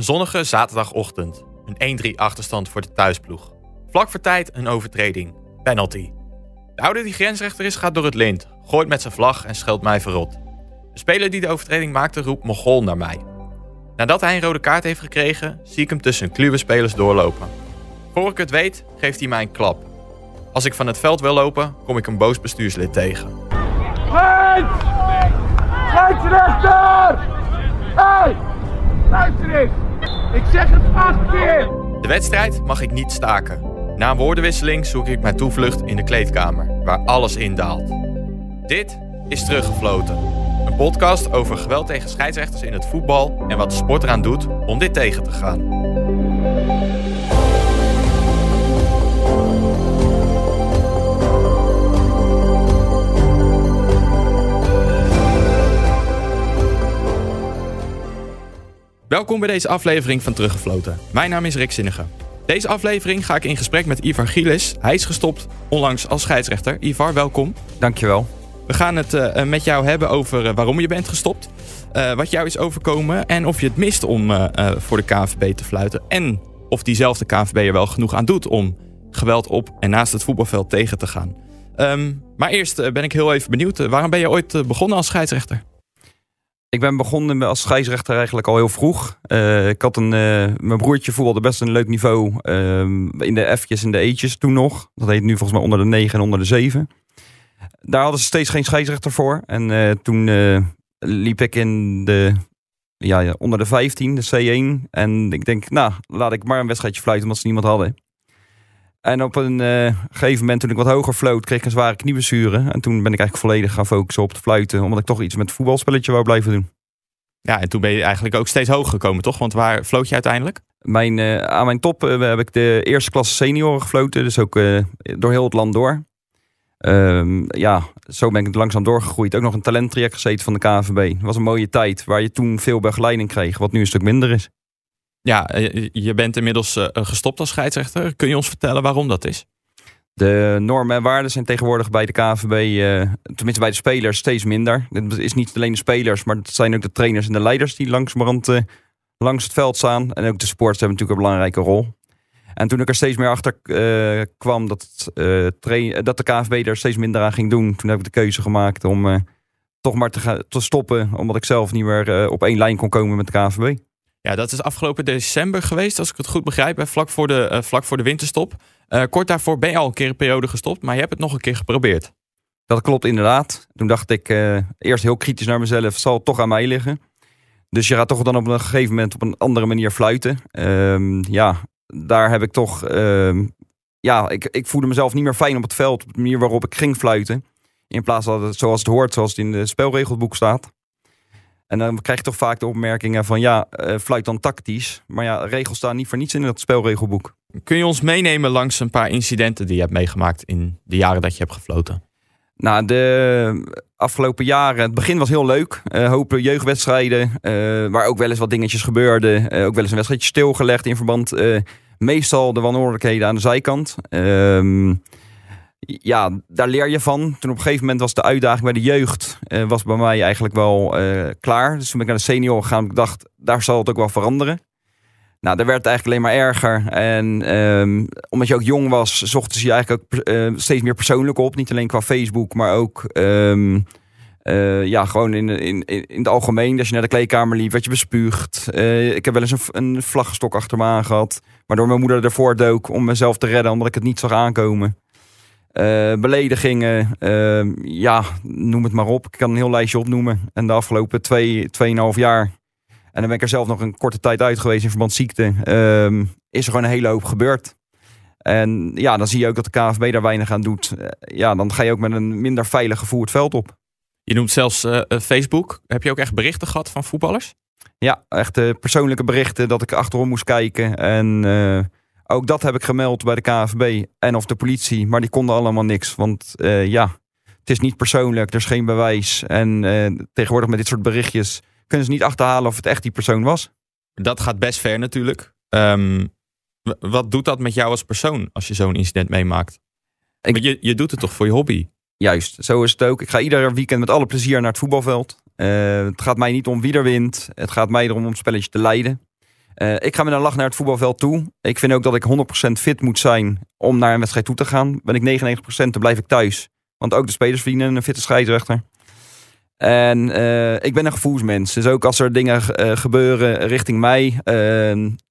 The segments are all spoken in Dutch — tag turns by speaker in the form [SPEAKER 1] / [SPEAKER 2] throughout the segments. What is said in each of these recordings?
[SPEAKER 1] Een zonnige zaterdagochtend. Een 1-3 achterstand voor de thuisploeg. Vlak voor tijd een overtreding. Penalty. De oude die grensrechter is gaat door het lint, gooit met zijn vlag en scheldt mij verrot. De speler die de overtreding maakte roept Mogol naar mij. Nadat hij een rode kaart heeft gekregen, zie ik hem tussen kluwe spelers doorlopen. Voor ik het weet, geeft hij mij een klap. Als ik van het veld wil lopen, kom ik een boos bestuurslid tegen.
[SPEAKER 2] Lijn! Scheidsrechter! Hey! Luister! Ik zeg het acht keer!
[SPEAKER 1] De wedstrijd mag ik niet staken. Na een woordenwisseling zoek ik mijn toevlucht in de kleedkamer, waar alles indaalt. Dit is Teruggefloten. Een podcast over geweld tegen scheidsrechters in het voetbal en wat de sport eraan doet om dit tegen te gaan. Welkom bij deze aflevering van Teruggefloten. Mijn naam is Rick Zinnige. Deze aflevering ga ik in gesprek met Ivar Gielis. Hij is gestopt onlangs als scheidsrechter. Ivar, welkom.
[SPEAKER 3] Dankjewel.
[SPEAKER 1] We gaan het uh, met jou hebben over uh, waarom je bent gestopt. Uh, wat jou is overkomen en of je het mist om voor de KNVB te fluiten. En of diezelfde KNVB er wel genoeg aan doet om geweld op en naast het voetbalveld tegen te gaan. Um, maar eerst ben ik heel even benieuwd. waarom ben je ooit begonnen als scheidsrechter?
[SPEAKER 3] Ik ben begonnen als scheidsrechter eigenlijk al heel vroeg. Uh, ik had een, uh, mijn broertje voetbalde best een leuk niveau uh, in de F'tjes en de E'tjes toen nog. Dat heet nu volgens mij onder de 9 en onder de 7. Daar hadden ze steeds geen scheidsrechter voor. En toen liep ik in de, ja, onder de 15, de C1. En ik denk, nou, laat ik maar een wedstrijdje fluiten omdat ze niemand hadden. En op een gegeven moment, toen ik wat hoger floot, kreeg ik een zware knieblessure. En toen ben ik eigenlijk volledig gaan focussen op het fluiten. Omdat ik toch iets met het voetbalspelletje wou blijven doen.
[SPEAKER 1] Ja, en toen ben je eigenlijk ook steeds hoger gekomen, toch? Want waar floot je uiteindelijk?
[SPEAKER 3] Mijn, uh, aan mijn top uh, heb ik de eerste klasse senioren gefloten. Dus ook door heel het land door. Um, ja, zo ben ik langzaam doorgegroeid. Ook nog een talenttraject gezeten van de KNVB. Het was een mooie tijd waar je toen veel begeleiding kreeg. Wat nu een stuk minder is.
[SPEAKER 1] Ja, je bent inmiddels gestopt als scheidsrechter. Kun je ons vertellen waarom dat is?
[SPEAKER 3] De normen en waarden zijn tegenwoordig bij de KNVB, uh, tenminste bij de spelers, steeds minder. Het is niet alleen de spelers, maar het zijn ook de trainers en de leiders die langzamerhand uh, langs het veld staan. En ook de sports hebben natuurlijk een belangrijke rol. En toen ik er steeds meer achter kwam dat, dat de KNVB er steeds minder aan ging doen, toen heb ik de keuze gemaakt om toch maar te, te stoppen. Omdat ik zelf niet meer op één lijn kon komen met de KNVB.
[SPEAKER 1] Ja, dat is afgelopen december geweest, als ik het goed begrijp, vlak voor de, vlak voor de winterstop. Uh, kort daarvoor ben je al een keer een periode gestopt, maar je hebt het nog een keer geprobeerd.
[SPEAKER 3] Dat klopt inderdaad. Toen dacht ik uh, eerst heel kritisch naar mezelf, zal het toch aan mij liggen. Dus je gaat toch dan op een gegeven moment op een andere manier fluiten. Um, ja, daar heb ik toch, um, ja, ik, ik voelde mezelf niet meer fijn op het veld, op de manier waarop ik ging fluiten. In plaats van het, zoals het hoort, zoals het in het spelregelboek staat. En dan krijg je toch vaak de opmerkingen van ja, uh, fluit dan tactisch. Maar ja, regels staan niet voor niets in het spelregelboek.
[SPEAKER 1] Kun je ons meenemen langs een paar incidenten die je hebt meegemaakt in de jaren dat je hebt gefloten?
[SPEAKER 3] Nou, de afgelopen jaren, het begin was heel leuk. Uh, hopen jeugdwedstrijden, uh, waar ook wel eens wat dingetjes gebeurden. Uh, ook wel eens een wedstrijdje stilgelegd in verband. meestal de wanordelijkheden aan de zijkant. Ehm, ja, daar leer je van. Toen op een gegeven moment was de uitdaging bij de jeugd was bij mij eigenlijk wel klaar. Dus toen ben ik naar de senior gegaan. Ik dacht, daar zal het ook wel veranderen. Nou, daar werd het eigenlijk alleen maar erger. En um, omdat je ook jong was, zochten ze je eigenlijk ook uh, steeds meer persoonlijk op. Niet alleen qua Facebook, maar ook uh, ja, gewoon in, in, in het algemeen. Als je naar de kleedkamer liep, werd je bespuugd. Ik heb wel eens een, een vlaggestok achter me aangehad. Waardoor mijn moeder ervoor dook om mezelf te redden, omdat ik het niet zag aankomen. Beledigingen, ehm, ja, noem het maar op. Ik kan een heel lijstje opnoemen. En de afgelopen twee, tweeënhalf jaar en dan ben ik er zelf nog een korte tijd uit geweest in verband ziekte. Um, is er gewoon een hele hoop gebeurd. En ja, dan zie je ook dat de KFB daar weinig aan doet. Uh, ja, dan ga je ook met een minder veilig gevoel het veld op.
[SPEAKER 1] Je noemt zelfs uh, Facebook. Heb je ook echt berichten gehad van voetballers?
[SPEAKER 3] Ja, echt uh, persoonlijke berichten dat ik achterom moest kijken. En ook dat heb ik gemeld bij de KFB en of de politie. Maar die konden allemaal niks. Want ja, het is niet persoonlijk, er is geen bewijs. En tegenwoordig met dit soort berichtjes kunnen ze niet achterhalen of het echt die persoon was.
[SPEAKER 1] Dat gaat best ver natuurlijk. Um, wat doet dat met jou als persoon als je zo'n incident meemaakt? Ik, je, je doet het toch voor je hobby?
[SPEAKER 3] Juist, zo is het ook. Ik ga ieder weekend met alle plezier naar het voetbalveld. Uh, het gaat mij niet om wie er wint. Het gaat mij erom om het spelletje te leiden. Eh, ik ga met een lach naar het voetbalveld toe. Ik vind ook dat ik 100% fit moet zijn om naar een wedstrijd toe te gaan. Ben ik 99%, dan blijf ik thuis. Want ook de spelers verdienen een fitte scheidsrechter. En eh, ik ben een gevoelsmens. Dus ook als er dingen eh, gebeuren richting mij,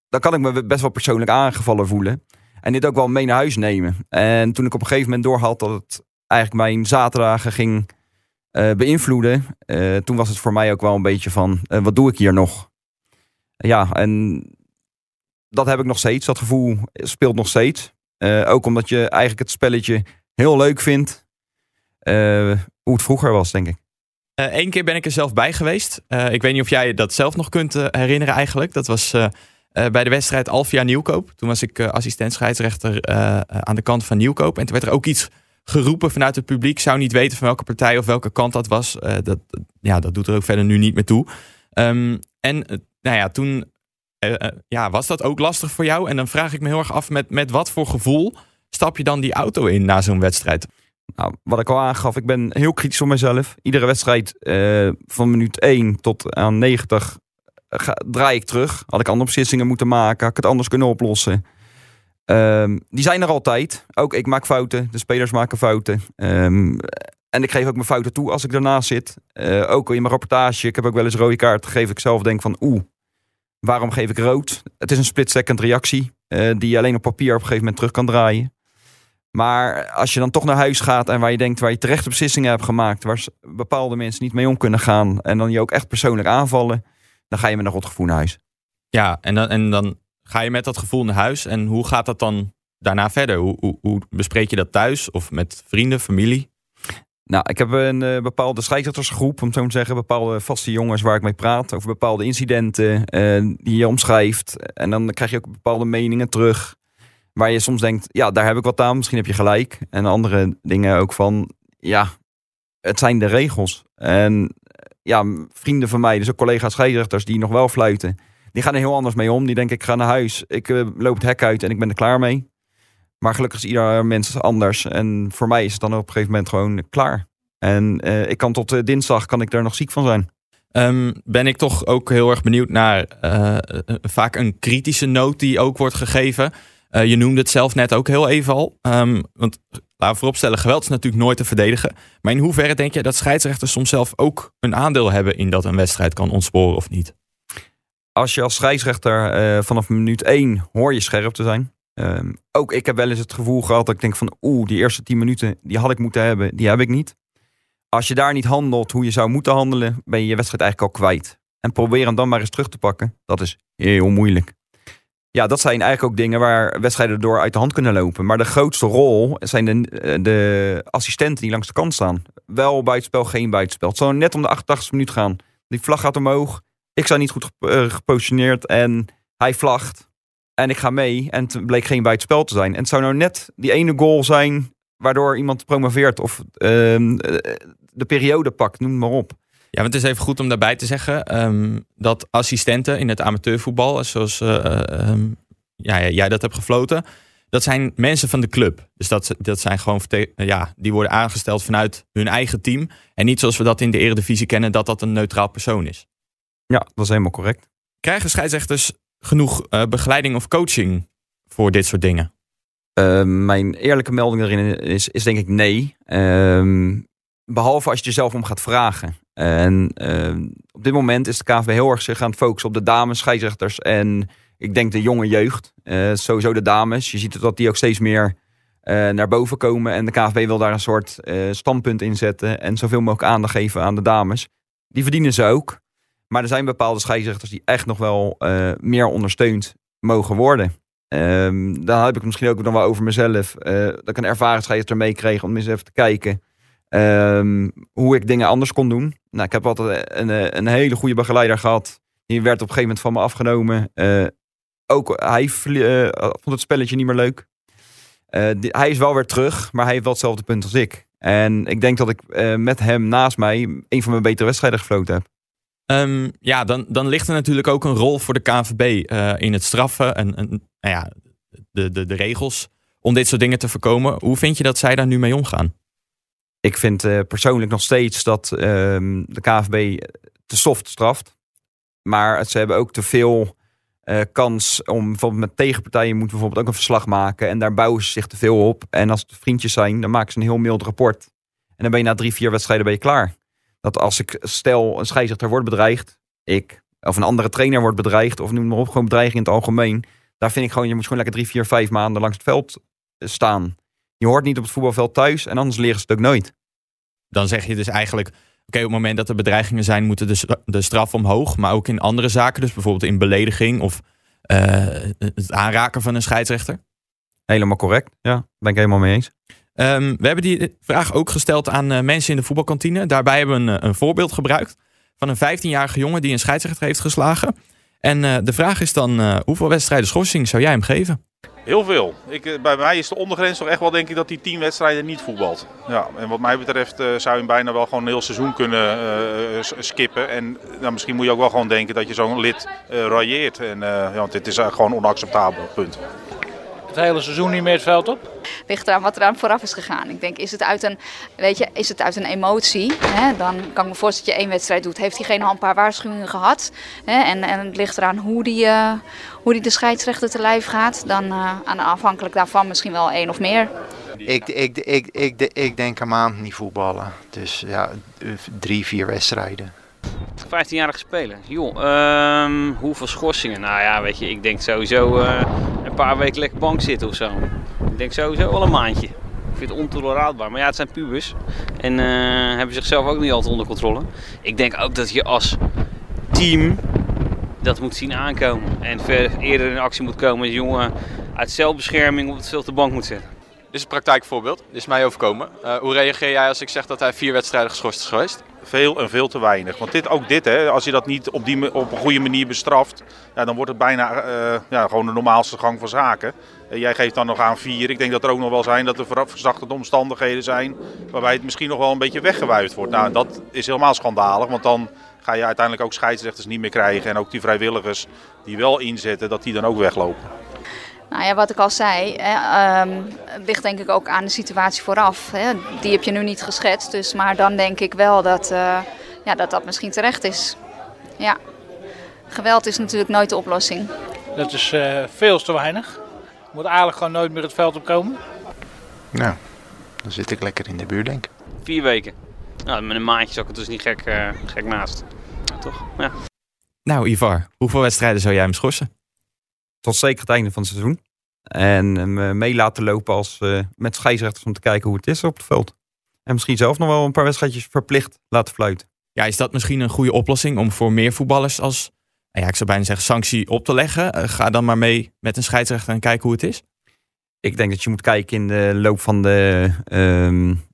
[SPEAKER 3] dan kan ik me best wel persoonlijk aangevallen voelen. En dit ook wel mee naar huis nemen. En toen ik op een gegeven moment doorhad dat het eigenlijk mijn zaterdagen ging beïnvloeden, toen was het voor mij ook wel een beetje van, wat doe ik hier nog? Ja, en dat heb ik nog steeds. Dat gevoel speelt nog steeds. Uh, ook omdat je eigenlijk het spelletje heel leuk vindt. Uh, hoe het vroeger was, denk ik.
[SPEAKER 1] Eén eh, keer ben ik er zelf bij geweest. ik weet niet of jij dat zelf nog kunt herinneren eigenlijk. Dat was bij de wedstrijd Alvia Nieuwkoop. Toen was ik assistent scheidsrechter aan de kant van Nieuwkoop. En toen werd er ook iets geroepen vanuit het publiek. Zou niet weten van welke partij of welke kant dat was. dat, ja, dat doet er ook verder nu niet meer toe. Um, en nou ja, toen uh, ja, was dat ook lastig voor jou. En dan vraag ik me heel erg af met, met wat voor gevoel stap je dan die auto in na zo'n wedstrijd?
[SPEAKER 3] Nou, wat ik al aangaf, ik ben heel kritisch op mezelf. Iedere wedstrijd uh, van minuut 1 tot aan 90 ga, draai ik terug. Had ik andere beslissingen moeten maken, had ik het anders kunnen oplossen. Um, die zijn er altijd. Ook ik maak fouten, de spelers maken fouten. Um, en ik geef ook mijn fouten toe als ik daarnaast zit. Uh, ook in mijn rapportage, ik heb ook wel eens rode kaart gegeven. Ik zelf denk van, oeh, waarom geef ik rood? Het is een split-second reactie uh, die je alleen op papier op een gegeven moment terug kan draaien. Maar als je dan toch naar huis gaat en waar je denkt waar je terechte beslissingen hebt gemaakt, waar bepaalde mensen niet mee om kunnen gaan en dan je ook echt persoonlijk aanvallen, dan ga je met een rot gevoel naar huis.
[SPEAKER 1] Ja, en dan, en dan ga je met dat gevoel naar huis. En hoe gaat dat dan daarna verder? Hoe, hoe, hoe bespreek je dat thuis of met vrienden, familie?
[SPEAKER 3] Nou, ik heb een uh, bepaalde scheidsrechtersgroep, om zo te zeggen. Bepaalde vaste jongens waar ik mee praat over bepaalde incidenten uh, die je omschrijft. En dan krijg je ook bepaalde meningen terug. Waar je soms denkt, ja, daar heb ik wat aan. Misschien heb je gelijk. En andere dingen ook van, ja, het zijn de regels. En ja, vrienden van mij, dus ook collega's scheidsrechters die nog wel fluiten. Die gaan er heel anders mee om. Die denken, ik ga naar huis, ik uh, loop het hek uit en ik ben er klaar mee. Maar gelukkig is ieder mens anders. En voor mij is het dan op een gegeven moment gewoon klaar. En uh, ik kan tot uh, dinsdag kan ik daar nog ziek van zijn.
[SPEAKER 1] Um, ben ik toch ook heel erg benieuwd naar uh, vaak een kritische noot die ook wordt gegeven. je noemde het zelf net ook heel even al. Um, want laten we vooropstellen, geweld is natuurlijk nooit te verdedigen. Maar in hoeverre denk je dat scheidsrechters soms zelf ook een aandeel hebben in dat een wedstrijd kan ontsporen of niet?
[SPEAKER 3] Als je als scheidsrechter vanaf minuut 1 hoor je scherp te zijn. Um, ook ik heb wel eens het gevoel gehad dat ik denk van oeh, die eerste 10 minuten die had ik moeten hebben, die heb ik niet. Als je daar niet handelt hoe je zou moeten handelen, ben je je wedstrijd eigenlijk al kwijt. En probeer hem dan maar eens terug te pakken. Dat is heel moeilijk. Ja, dat zijn eigenlijk ook dingen waar wedstrijden door uit de hand kunnen lopen. Maar de grootste rol zijn de, de assistenten die langs de kant staan. Wel buitenspel, geen buitenspel. Het zou net om de 88 minuut gaan. Die vlag gaat omhoog. Ik sta niet goed eh, gepositioneerd en hij vlagt. En ik ga mee en het bleek geen buitenspel te zijn. En het zou nou net die ene goal zijn waardoor iemand promoveert of uh, de periode pakt, noem maar op.
[SPEAKER 1] Ja, want het is even goed om daarbij te zeggen um, dat assistenten in het amateurvoetbal, zoals uh, um, ja, jij dat hebt gefloten, dat zijn mensen van de club. Dus dat, dat zijn gewoon, ja, die worden aangesteld vanuit hun eigen team. En niet zoals we dat in de eredivisie kennen, dat dat een neutraal persoon is.
[SPEAKER 3] Ja, dat is helemaal correct.
[SPEAKER 1] Krijgen scheidsrechters genoeg uh, begeleiding of coaching voor dit soort dingen?
[SPEAKER 3] Uh, mijn eerlijke melding erin is, is denk ik nee. Uh, behalve als je jezelf om gaat vragen. En uh, op dit moment is de KVB heel erg zich aan het focussen op de dames, scheidsrechters en ik denk de jonge jeugd. Uh, sowieso de dames. Je ziet dat die ook steeds meer naar boven komen. En de KVB wil daar een soort standpunt in zetten en zoveel mogelijk aandacht geven aan de dames. Die verdienen ze ook. Maar er zijn bepaalde scheidsrechters die echt nog wel uh, meer ondersteund mogen worden. Um, dan heb ik misschien ook nog wel over mezelf. Uh, dat ik een ervaren scheidsrechter meekreeg om eens even te kijken. Um, hoe ik dingen anders kon doen. Nou, ik heb altijd een, een hele goede begeleider gehad. Die werd op een gegeven moment van me afgenomen. Ook hij vond het spelletje niet meer leuk. Hij is wel weer terug, maar hij heeft wel hetzelfde punt als ik. En ik denk dat ik met hem naast mij een van mijn betere wedstrijden gefloten heb.
[SPEAKER 1] Um, ja, dan, dan ligt er natuurlijk ook een rol voor de KNVB uh, in het straffen en, en nou ja, de, de, de regels om dit soort dingen te voorkomen. Hoe vind je dat zij daar nu mee omgaan?
[SPEAKER 3] Ik vind uh, persoonlijk nog steeds dat um, de KNVB te soft straft. Maar ze hebben ook te veel eh, kans om bijvoorbeeld met tegenpartijen moeten bijvoorbeeld ook een verslag maken. En daar bouwen ze zich te veel op. En als het vriendjes zijn, dan maken ze een heel mild rapport. En dan ben je na drie, vier wedstrijden ben je klaar. Dat als ik stel een scheidsrechter wordt bedreigd, ik of een andere trainer wordt bedreigd, of noem maar op, gewoon bedreiging in het algemeen. Daar vind ik gewoon, je moet gewoon lekker drie, vier, vijf maanden langs het veld eh, staan. Je hoort niet op het voetbalveld thuis en anders leren ze het ook nooit.
[SPEAKER 1] Dan zeg je dus eigenlijk, oké, op het moment dat er bedreigingen zijn, moeten de, de straf omhoog. Maar ook in andere zaken, dus bijvoorbeeld in belediging of uh, het aanraken van een scheidsrechter.
[SPEAKER 3] Helemaal correct, ja, ben ik helemaal mee eens.
[SPEAKER 1] Um, we hebben die vraag ook gesteld aan uh, mensen in de voetbalkantine. Daarbij hebben we een, een voorbeeld gebruikt van een 15-jarige jongen die een scheidsrechter heeft geslagen. En uh, de vraag is dan, hoeveel wedstrijden schorsing zou jij hem geven?
[SPEAKER 4] Heel veel. Ik, bij mij is de ondergrens toch echt wel denk ik dat hij 10 wedstrijden niet voetbalt. Ja, en wat mij betreft zou je hem bijna wel gewoon een heel seizoen kunnen skippen. En nou, misschien moet je ook wel gewoon denken dat je zo'n lid railleert. En, ja, want dit is gewoon onacceptabel, punt
[SPEAKER 5] hele seizoen niet meer het veld op?
[SPEAKER 6] Ligt eraan wat er aan vooraf is gegaan. Ik denk, is het uit een, weet je, is het uit een emotie? Hè? Dan kan ik me voorstellen dat je één wedstrijd doet. Heeft diegene al een paar waarschuwingen gehad? Hè? En, en het ligt eraan hoe die, uh, hoe die de scheidsrechter te lijf gaat. Dan uh, aan afhankelijk daarvan misschien wel één of meer.
[SPEAKER 7] Ik, ik, ik, ik, ik denk een maand niet voetballen. Dus ja, drie, vier wedstrijden.
[SPEAKER 8] 15-jarige speler. Joh, um, hoeveel schorsingen? Nou ja, weet je, ik denk sowieso uh, een paar weken lekker bank zitten of zo. Ik denk sowieso wel een maandje. Ik vind het ontolereerbaar. Maar ja, het zijn pubers. En uh, hebben zichzelf ook niet altijd onder controle. Ik denk ook dat je als team dat moet zien aankomen. En ver, eerder in actie moet komen. Als jongen uit zelfbescherming op het bank moet zetten.
[SPEAKER 9] Dit is een praktijkvoorbeeld. Dit is mij overkomen. Uh, hoe reageer jij als ik zeg dat hij vier wedstrijden geschorst is geweest?
[SPEAKER 4] Veel en veel te weinig. Want dit, ook dit, hè, als je dat niet op, die, op een goede manier bestraft, ja, dan wordt het bijna uh, ja, gewoon de normaalste gang van zaken. Uh, jij geeft dan nog aan vier. Ik denk dat er ook nog wel zijn dat er verzachtende omstandigheden zijn waarbij het misschien nog wel een beetje weggewuifd wordt. Nou, dat is helemaal schandalig, want dan ga je uiteindelijk ook scheidsrechters niet meer krijgen. En ook die vrijwilligers die wel inzetten, dat die dan ook weglopen.
[SPEAKER 6] Nou ja, wat ik al zei, hè, um, ligt denk ik ook aan de situatie vooraf. Hè. Die heb je nu niet geschetst, dus, maar dan denk ik wel dat, uh, ja, dat dat misschien terecht is. Ja. Geweld is natuurlijk nooit de oplossing.
[SPEAKER 5] Dat is uh, veel te weinig. Je moet eigenlijk gewoon nooit meer het veld opkomen.
[SPEAKER 7] Nou, dan zit ik lekker in de buurt, denk ik.
[SPEAKER 8] Vier weken. Nou, met een maandje zou ik het dus niet gek, uh, gek naast. Ja, toch? Ja.
[SPEAKER 1] Nou, Ivar, hoeveel wedstrijden zou jij hem schorsen?
[SPEAKER 3] Tot zeker het einde van het seizoen. En hem mee laten lopen als, uh, met scheidsrechters om te kijken hoe het is op het veld. En misschien zelf nog wel een paar wedstrijdjes verplicht laten fluiten.
[SPEAKER 1] Ja, is dat misschien een goede oplossing om voor meer voetballers als, ja, ik zou bijna zeggen, sanctie op te leggen? Uh, ga dan maar mee met een scheidsrechter en kijken hoe het is.
[SPEAKER 3] Ik denk dat je moet kijken in de loop van de um,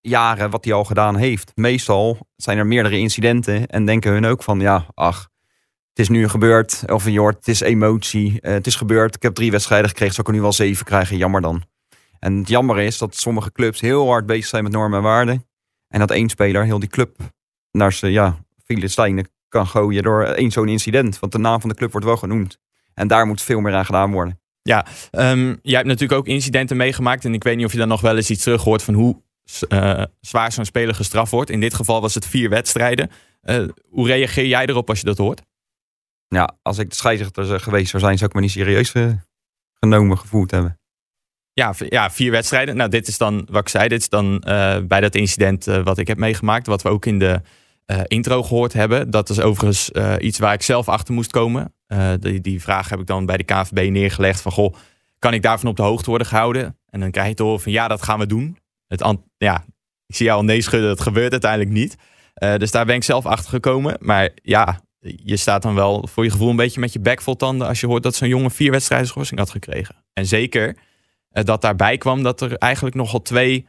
[SPEAKER 3] jaren wat hij al gedaan heeft. Meestal zijn er meerdere incidenten en denken hun ook van, ja, ach, het is nu gebeurd. Of je hoort, het is emotie. Uh, het is gebeurd. Ik heb drie wedstrijden gekregen. Zou ik er nu wel zeven krijgen? Jammer dan. En het jammer is dat sommige clubs heel hard bezig zijn met normen en waarden. En dat één speler heel die club naar zijn ja, Filistijnen kan gooien door één zo'n incident. Want de naam van de club wordt wel genoemd. En daar moet veel meer aan gedaan worden.
[SPEAKER 1] Ja, um, jij hebt natuurlijk ook incidenten meegemaakt. En ik weet niet of je dan nog wel eens iets terug hoort van hoe uh, zwaar zo'n speler gestraft wordt. In dit geval was het vier wedstrijden. Uh, hoe reageer jij erop als je dat hoort?
[SPEAKER 3] Ja, als ik de scheidsrechter geweest zou zijn, zou ik me niet serieus uh, genomen gevoeld hebben.
[SPEAKER 1] Ja, ja, vier wedstrijden. Nou, dit is dan wat ik zei. Dit is dan uh, bij dat incident uh, wat ik heb meegemaakt. Wat we ook in de intro gehoord hebben. Dat is overigens iets waar ik zelf achter moest komen. Die, die, vraag heb ik dan bij de KVB neergelegd. Van goh, kan ik daarvan op de hoogte worden gehouden? En dan krijg je te horen van ja, dat gaan we doen. Het ja, ik zie jou al nee schudden. Dat gebeurt uiteindelijk niet. dus daar ben ik zelf achter gekomen. Maar ja, je staat dan wel voor je gevoel een beetje met je bek vol tanden als je hoort dat zo'n jongen vier wedstrijden schorsing had gekregen. En zeker uh, dat daarbij kwam dat er eigenlijk nogal twee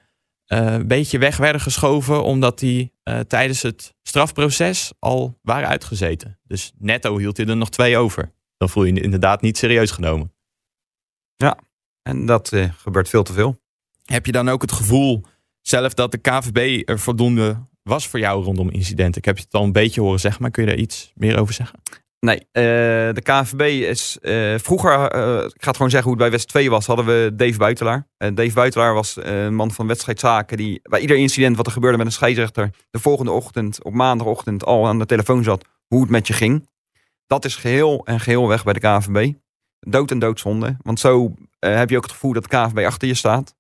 [SPEAKER 1] uh, een beetje weg werden geschoven omdat die uh, tijdens het strafproces al waren uitgezeten. Dus netto hield hij er nog twee over. Dan voel je je inderdaad niet serieus genomen.
[SPEAKER 3] Ja, en dat gebeurt veel te veel.
[SPEAKER 1] Heb je dan ook het gevoel zelf dat de KVB er voldoende was voor jou rondom incidenten? Ik heb je het al een beetje horen zeggen, maar kun je daar iets meer over zeggen?
[SPEAKER 3] Nee, uh, de KNVB is uh, vroeger, uh, ik ga het gewoon zeggen hoe het bij West 2 was, hadden we Dave Buitelaar. Dave Buitelaar was een man van wedstrijdzaken die bij ieder incident wat er gebeurde met een scheidsrechter de volgende ochtend, op maandagochtend al aan de telefoon zat hoe het met je ging. Dat is geheel en geheel weg bij de KNVB. Dood en doodzonde. Want zo eh, heb je ook het gevoel dat de KNVB achter je staat.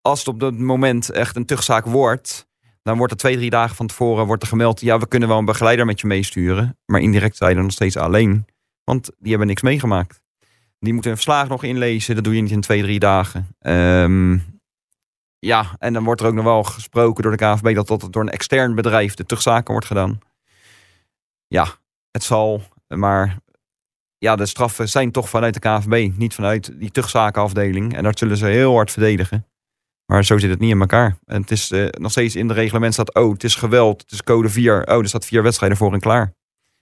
[SPEAKER 3] Als het op dat moment echt een tuchtzaak wordt, dan wordt er twee, drie dagen van tevoren wordt er gemeld, ja, we kunnen wel een begeleider met je meesturen. Maar indirect zijn je nog steeds alleen. Want die hebben niks meegemaakt. Die moeten een verslag nog inlezen. Dat doe je niet in twee, drie dagen. Ehm, ja, en dan wordt er ook nog wel gesproken door de KNVB dat dat door een extern bedrijf de tuchtzaken wordt gedaan. Ja, het zal, maar ja, de straffen zijn toch vanuit de KNVB, niet vanuit die tuchtzakenafdeling. En dat zullen ze heel hard verdedigen. Maar zo zit het niet in elkaar. En het is eh, nog steeds in de reglement staat, oh, het is geweld, het is code 4. Oh, er staat vier wedstrijden voor en klaar.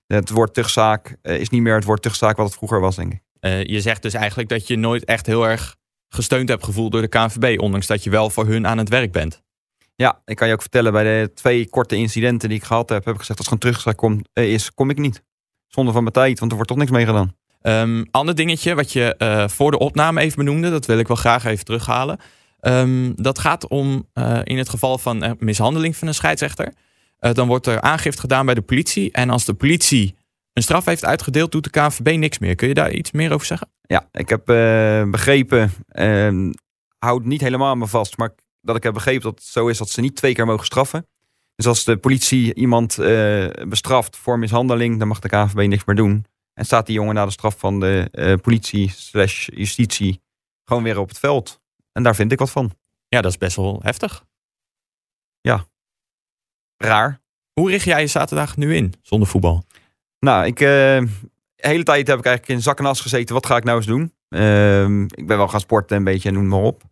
[SPEAKER 3] Het woord tuchtzaak eh, is niet meer het woord tuchtzaak wat het vroeger was, denk ik.
[SPEAKER 1] Eh, je zegt dus eigenlijk dat je nooit echt heel erg gesteund hebt gevoeld door de KNVB, ondanks dat je wel voor hun aan het werk bent.
[SPEAKER 3] Ja, ik kan je ook vertellen, bij de twee korte incidenten die ik gehad heb, heb ik gezegd, als het gewoon terug kom, eh, is, kom ik niet. Zonde van mijn tijd, want er wordt toch niks mee gedaan.
[SPEAKER 1] Um, ander dingetje wat je uh, voor de opname even benoemde, dat wil ik wel graag even terughalen. Um, dat gaat om uh, in het geval van mishandeling van een scheidsrechter. Uh, dan wordt er aangifte gedaan bij de politie. En als de politie een straf heeft uitgedeeld, doet de KNVB niks meer. Kun je daar iets meer over zeggen?
[SPEAKER 3] Ja, ik heb begrepen, uh, houd niet helemaal me vast, maar dat ik heb begrepen dat het zo is dat ze niet twee keer mogen straffen. Dus als de politie iemand bestraft voor mishandeling, dan mag de KNVB niks meer doen. En staat die jongen na de straf van de politie slash justitie gewoon weer op het veld. En daar vind ik wat van.
[SPEAKER 1] Ja, dat is best wel heftig.
[SPEAKER 3] Ja. Raar.
[SPEAKER 1] Hoe richt jij je zaterdag nu in zonder voetbal?
[SPEAKER 3] Nou, ik, uh, de hele tijd heb ik eigenlijk in zak en as gezeten. Wat ga ik nou eens doen? Uh, ik ben wel gaan sporten een beetje en noem maar op.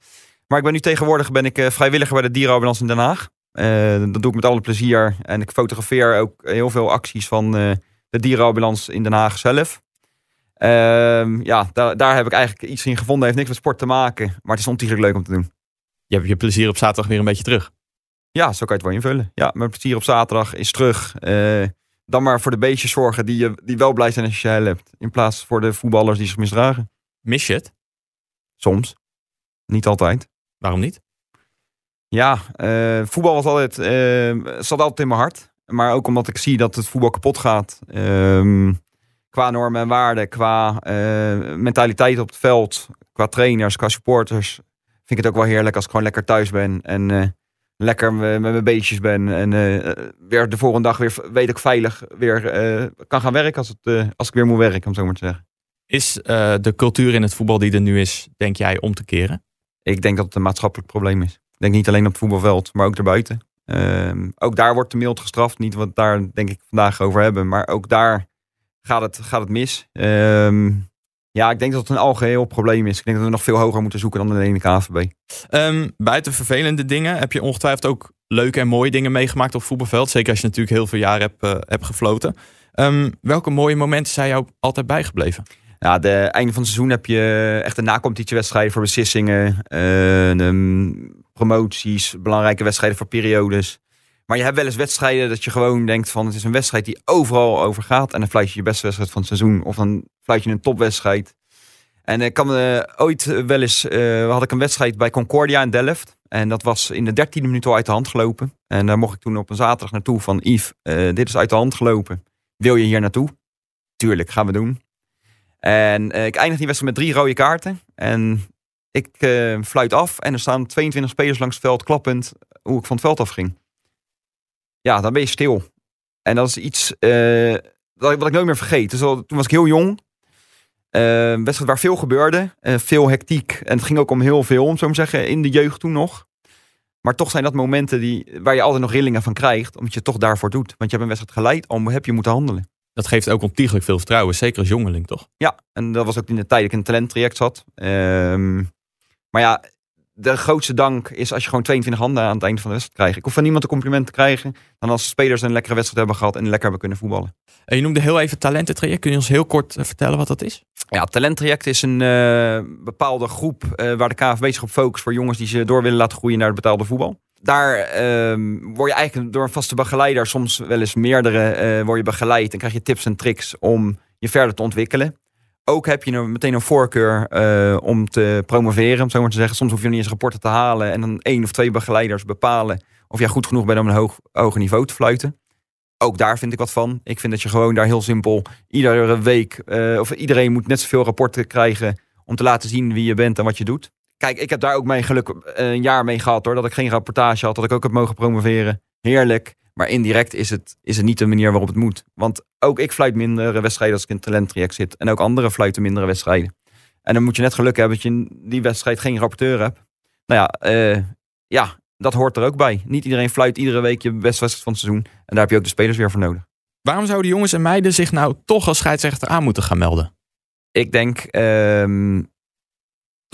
[SPEAKER 3] Maar ik ben nu tegenwoordig ben ik, uh, vrijwilliger bij de dierenambulance in Den Haag. Uh, dat doe ik met alle plezier. En ik fotografeer ook heel veel acties van de dierenambulance in Den Haag zelf. Ehm, ja, daar, daar heb ik eigenlijk iets in gevonden. Heeft niks met sport te maken. Maar het is ontiegelijk leuk om te doen.
[SPEAKER 1] Je hebt je plezier op zaterdag weer een beetje terug.
[SPEAKER 3] Ja, zo kan je het wel invullen. Ja, mijn plezier op zaterdag is terug dan maar voor de beestjes zorgen die, je, die wel blij zijn als je ze hebt. In plaats voor de voetballers die zich misdragen.
[SPEAKER 1] Mis je het?
[SPEAKER 3] Soms. Niet altijd.
[SPEAKER 1] Waarom niet?
[SPEAKER 3] Ja, uh, voetbal was altijd, uh, zat altijd in mijn hart. Maar ook omdat ik zie dat het voetbal kapot gaat. Uh, qua normen en waarden, qua eh, mentaliteit op het veld, qua trainers, qua supporters. Vind ik het ook wel heerlijk als ik gewoon lekker thuis ben. En lekker met mijn beetjes ben. En uh, weer de volgende dag weer weet ik veilig weer kan gaan werken als, het, als ik weer moet werken, om zo maar te zeggen.
[SPEAKER 1] Is de cultuur in het voetbal die er nu is, denk jij, om te keren?
[SPEAKER 3] Ik denk dat het een maatschappelijk probleem is. Ik denk niet alleen op het voetbalveld, maar ook daarbuiten. Ehm, ook daar wordt te mild gestraft. Niet wat daar denk ik vandaag over hebben. Maar ook daar gaat het, gaat het mis. Ehm, ja, ik denk dat het een algeheel probleem is. Ik denk dat we nog veel hoger moeten zoeken dan de ene KVB.
[SPEAKER 1] Um, buiten vervelende dingen heb je ongetwijfeld ook leuke en mooie dingen meegemaakt op voetbalveld. Zeker als je natuurlijk heel veel jaren hebt, uh, hebt gefloten. Um, welke mooie momenten zijn jou altijd bijgebleven?
[SPEAKER 3] Ja, de einde van het seizoen heb je echt een nacompetitiewedstrijden voor beslissingen. Uh, de promoties, belangrijke wedstrijden voor periodes. Maar je hebt wel eens wedstrijden dat je gewoon denkt van het is een wedstrijd die overal over gaat. En dan fluit je je beste wedstrijd van het seizoen. Of dan fluit je een topwedstrijd. En ik kan uh, ooit wel eens, uh, had ik een wedstrijd bij Concordia in Delft. En dat was in de dertiende minuut al uit de hand gelopen. En daar mocht ik toen op een zaterdag naartoe van Yves, dit is uit de hand gelopen. Wil je hier naartoe? Tuurlijk, gaan we doen. En ik eindig die wedstrijd met drie rode kaarten. En ik fluit af en er staan 22 spelers langs het veld klappend hoe ik van het veld afging ja, dan ben je stil. En dat is iets uh, wat ik nooit meer vergeet. Dus al, toen was ik heel jong. Uh, wedstrijd waar veel gebeurde. Uh, veel hectiek. En het ging ook om heel veel, om zo maar zeggen, in de jeugd toen nog. Maar toch zijn dat momenten die, waar je altijd nog rillingen van krijgt. Omdat je het toch daarvoor doet. Want je hebt een wedstrijd geleid, al heb je moeten handelen.
[SPEAKER 1] Dat geeft ook ontiegelijk veel vertrouwen. Zeker als jongeling, toch?
[SPEAKER 3] Ja, en dat was ook in de tijd dat ik een talenttraject zat. Ehm, maar ja, de grootste dank is als je gewoon 22 handen aan het einde van de wedstrijd krijgt. Ik hoef van niemand een compliment te krijgen. Dan als spelers een lekkere wedstrijd hebben gehad en lekker hebben kunnen voetballen.
[SPEAKER 1] En je noemde heel even talententraject. Kun je ons heel kort eh, vertellen wat dat is?
[SPEAKER 3] Ja, talenttraject is een uh, bepaalde groep uh, waar de KNVB zich op focust voor jongens die ze door willen laten groeien naar het betaalde voetbal. Daar uh, word je eigenlijk door een vaste begeleider, soms wel eens meerdere, word je begeleid en krijg je tips en tricks om je verder te ontwikkelen ook heb je een, meteen een voorkeur uh, om te promoveren, om zo maar te zeggen. Soms hoef je niet eens rapporten te halen en dan één of twee begeleiders bepalen of jij goed genoeg bent om een hoog, hoger niveau te fluiten. ook daar vind ik wat van. Ik vind dat je gewoon daar heel simpel iedere week, eh, of iedereen moet net zoveel rapporten krijgen om te laten zien wie je bent en wat je doet. Kijk, ik heb daar ook mijn geluk eh, een jaar mee gehad hoor. Dat ik geen rapportage had, dat ik ook heb mogen promoveren. Heerlijk. Maar indirect is het, is het niet de manier waarop het moet. Want ook ik fluit mindere wedstrijden als ik in het talenttraject zit. En ook anderen fluiten mindere wedstrijden. En dan moet je net geluk hebben dat je in die wedstrijd geen rapporteur hebt. Nou ja, eh, ja, dat hoort er ook bij. Niet iedereen fluit iedere week je wedstrijd van het seizoen. En daar heb je ook de spelers weer voor nodig.
[SPEAKER 1] Waarom zouden jongens en meiden zich nou toch als scheidsrechter aan moeten gaan melden?
[SPEAKER 3] Ik denk, ehm,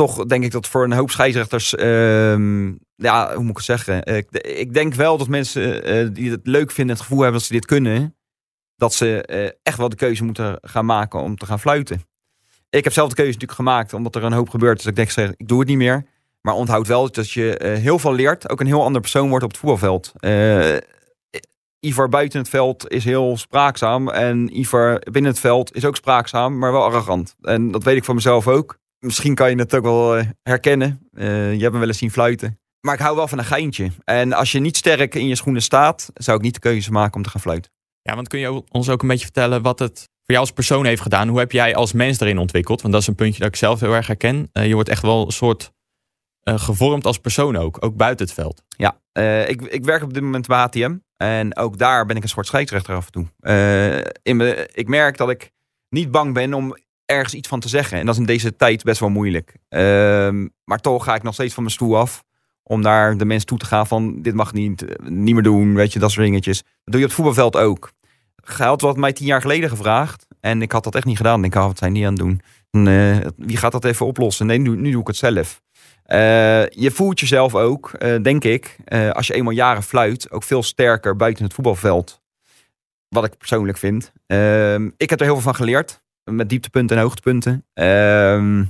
[SPEAKER 3] toch denk ik dat voor een hoop scheidsrechters, ehm, ja, hoe moet ik het zeggen? Ik, ik denk wel dat mensen eh, die het leuk vinden, het gevoel hebben dat ze dit kunnen, dat ze eh, echt wel de keuze moeten gaan maken om te gaan fluiten. Ik heb zelf de keuze natuurlijk gemaakt, omdat er een hoop gebeurt. Dus ik denk, zeg, ik doe het niet meer. Maar onthoud wel dat je eh, heel veel leert. Ook een heel ander persoon wordt op het voetbalveld. Ivar buiten het veld is heel spraakzaam. En Ivar binnen het veld is ook spraakzaam, maar wel arrogant. En dat weet ik van mezelf ook. Misschien kan je het ook wel uh, herkennen. je hebt me wel eens zien fluiten. Maar ik hou wel van een geintje. En als je niet sterk in je schoenen staat, zou ik niet de keuze maken om te gaan fluiten.
[SPEAKER 1] Ja, want kun je ons ook een beetje vertellen wat het voor jou als persoon heeft gedaan? Hoe heb jij als mens erin ontwikkeld? Want dat is een puntje dat ik zelf heel erg herken. je wordt echt wel een soort uh, gevormd als persoon ook, ook buiten het veld.
[SPEAKER 3] Ja, uh, ik, ik werk op dit moment bij ATM. En ook daar ben ik een soort scheidsrechter af en toe. In me, ik merk dat ik niet bang ben om ergens iets van te zeggen. En dat is in deze tijd best wel moeilijk. Ehm, maar toch ga ik nog steeds van mijn stoel af. Om naar de mensen toe te gaan van dit mag niet, niet meer doen. Weet je, dat soort dingetjes. Dat doe je op het voetbalveld ook. Geld wat mij tien jaar geleden gevraagd. En ik had dat echt niet gedaan. Ik had wat zijn niet aan het doen. En, wie gaat dat even oplossen? Nee, nu, doe ik het zelf. Uh, je voelt jezelf ook, denk ik, als je eenmaal jaren fluit, ook veel sterker buiten het voetbalveld. Wat ik persoonlijk vind. Ehm, ik heb er heel veel van geleerd. Met dieptepunten en hoogtepunten. Ehm,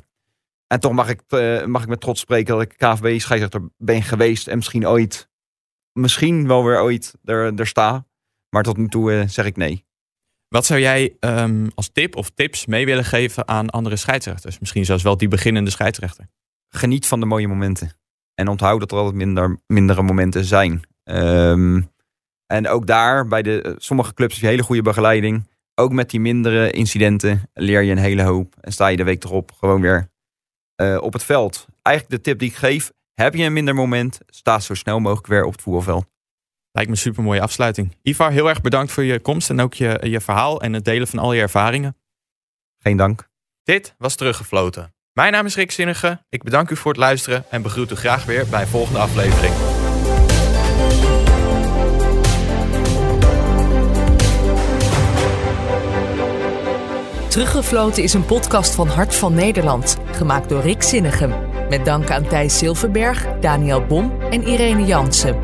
[SPEAKER 3] en toch mag ik, mag ik met trots spreken dat ik KVB scheidsrechter ben geweest. En misschien ooit, misschien wel weer ooit er, er sta. Maar tot nu toe zeg ik nee.
[SPEAKER 1] Wat zou jij um, als tip of tips mee willen geven aan andere scheidsrechters? Misschien zelfs wel die beginnende scheidsrechter
[SPEAKER 3] geniet van de mooie momenten. En onthoud dat er altijd minder, mindere momenten zijn. Um, en ook daar, bij de, eh, sommige clubs heb je hele goede begeleiding. Ook met die mindere incidenten leer je een hele hoop. En sta je de week erop gewoon weer uh, op het veld. Eigenlijk de tip die ik geef, heb je een minder moment, sta zo snel mogelijk weer op het voetbalveld.
[SPEAKER 1] Lijkt me een super mooie afsluiting. Ivar, heel erg bedankt voor je komst en ook je, je verhaal en het delen van al je ervaringen.
[SPEAKER 3] Geen dank.
[SPEAKER 1] Dit was Teruggefloten. Mijn naam is Rick Zinnige. Ik bedank u voor het luisteren en begroet u graag weer bij een volgende aflevering.
[SPEAKER 10] Teruggefloten is een podcast van Hart van Nederland, gemaakt door Rick Zinnige. Met dank aan Thijs Silverberg, Daniel Bom en Irene Jansen.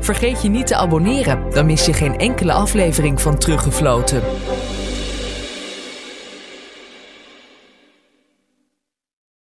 [SPEAKER 10] Vergeet je niet te abonneren, dan mis je geen enkele aflevering van Teruggefloten.